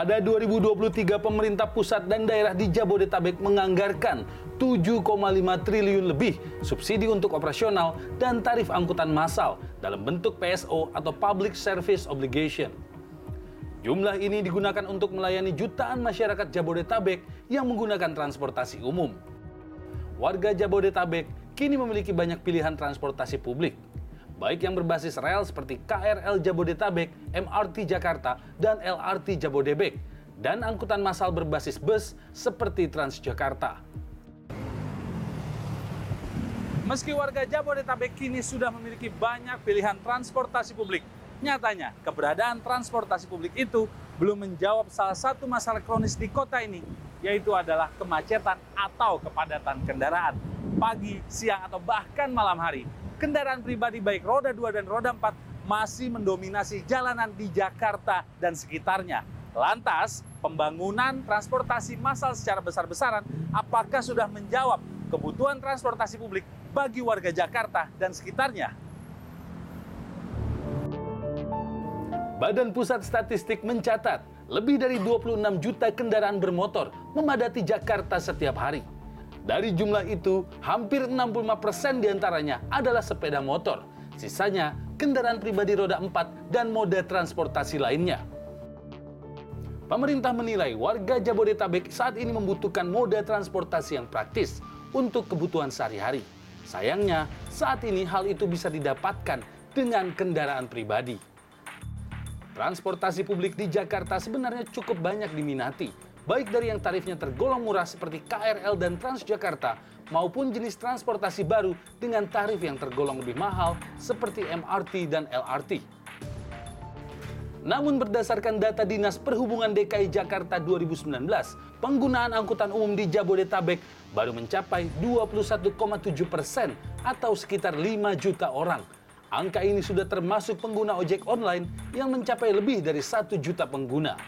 Pada 2023, pemerintah pusat dan daerah di Jabodetabek menganggarkan 7,5 triliun lebih subsidi untuk operasional dan tarif angkutan massal dalam bentuk PSO atau Public Service Obligation. Jumlah ini digunakan untuk melayani jutaan masyarakat Jabodetabek yang menggunakan transportasi umum. Warga Jabodetabek kini memiliki banyak pilihan transportasi publik, baik yang berbasis rel seperti KRL Jabodetabek, MRT Jakarta, dan LRT Jabodebek, dan angkutan massal berbasis bus seperti Transjakarta. Meski warga Jabodetabek kini sudah memiliki banyak pilihan transportasi publik, nyatanya keberadaan transportasi publik itu belum menjawab salah satu masalah kronis di kota ini, yaitu adalah kemacetan atau kepadatan kendaraan. Pagi, siang, atau bahkan malam hari, kendaraan pribadi baik roda 2 dan roda 4 masih mendominasi jalanan di Jakarta dan sekitarnya. Lantas, pembangunan transportasi massal secara besar-besaran apakah sudah menjawab kebutuhan transportasi publik bagi warga Jakarta dan sekitarnya? Badan Pusat Statistik mencatat lebih dari 26 juta kendaraan bermotor memadati Jakarta setiap hari. Dari jumlah itu, hampir 65% di antaranya adalah sepeda motor. Sisanya kendaraan pribadi roda 4 dan moda transportasi lainnya. Pemerintah menilai warga Jabodetabek saat ini membutuhkan moda transportasi yang praktis untuk kebutuhan sehari-hari. Sayangnya, saat ini hal itu bisa didapatkan dengan kendaraan pribadi. Transportasi publik di Jakarta sebenarnya cukup banyak diminati, baik dari yang tarifnya tergolong murah seperti KRL dan Transjakarta maupun jenis transportasi baru dengan tarif yang tergolong lebih mahal seperti MRT dan LRT. Namun berdasarkan data Dinas Perhubungan DKI Jakarta 2019, penggunaan angkutan umum di Jabodetabek baru mencapai 21,7 persen atau sekitar 5 juta orang. Angka ini sudah termasuk pengguna ojek online yang mencapai lebih dari 1 juta pengguna.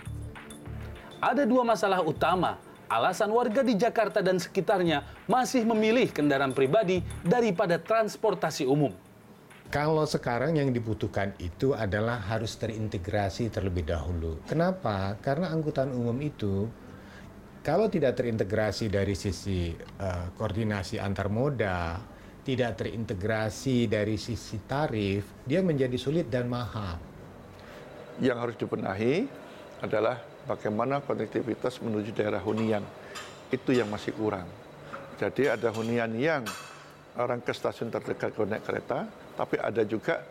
Ada dua masalah utama. Alasan warga di Jakarta dan sekitarnya masih memilih kendaraan pribadi daripada transportasi umum. Kalau sekarang yang dibutuhkan itu adalah harus terintegrasi terlebih dahulu. Kenapa? Karena angkutan umum itu kalau tidak terintegrasi dari sisi uh, koordinasi antar moda, tidak terintegrasi dari sisi tarif, dia menjadi sulit dan mahal. Yang harus dibenahi adalah bagaimana konektivitas menuju daerah hunian. Itu yang masih kurang. Jadi ada hunian yang orang ke stasiun terdekat naik kereta, tapi ada juga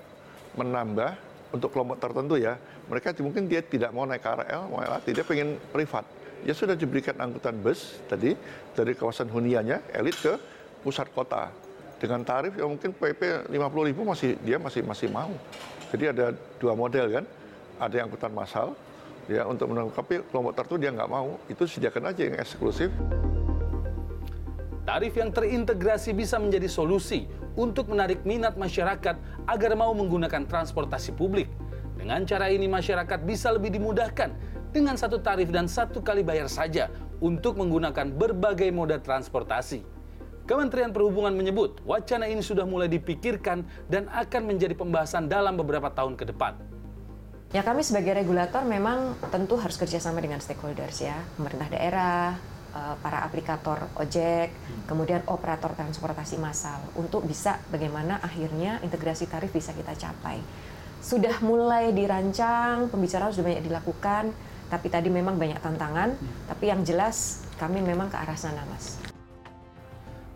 menambah untuk kelompok tertentu ya. Mereka mungkin dia tidak mau naik KRL, mau LRT, dia pengen privat. Ya sudah diberikan angkutan bus tadi dari kawasan huniannya, elit ke pusat kota. Dengan tarif yang mungkin PP 50 ribu masih dia masih masih mau. Jadi ada dua model kan, ada yang angkutan massal, ya untuk menangkapi kelompok tertentu dia nggak mau itu sediakan aja yang eksklusif Tarif yang terintegrasi bisa menjadi solusi untuk menarik minat masyarakat agar mau menggunakan transportasi publik. Dengan cara ini masyarakat bisa lebih dimudahkan dengan satu tarif dan satu kali bayar saja untuk menggunakan berbagai moda transportasi. Kementerian Perhubungan menyebut wacana ini sudah mulai dipikirkan dan akan menjadi pembahasan dalam beberapa tahun ke depan. Ya kami sebagai regulator memang tentu harus kerjasama dengan stakeholders ya, pemerintah daerah, eh, para aplikator ojek, kemudian operator transportasi massal untuk bisa bagaimana akhirnya integrasi tarif bisa kita capai. Sudah mulai dirancang, pembicaraan sudah banyak dilakukan, tapi tadi memang banyak tantangan, tapi yang jelas kami memang ke arah sana, Mas.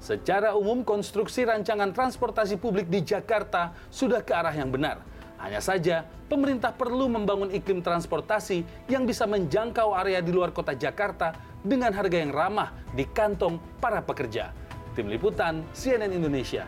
Secara umum, konstruksi rancangan transportasi publik di Jakarta sudah ke arah yang benar hanya saja, pemerintah perlu membangun iklim transportasi yang bisa menjangkau area di luar kota Jakarta dengan harga yang ramah di kantong para pekerja. Tim Liputan CNN Indonesia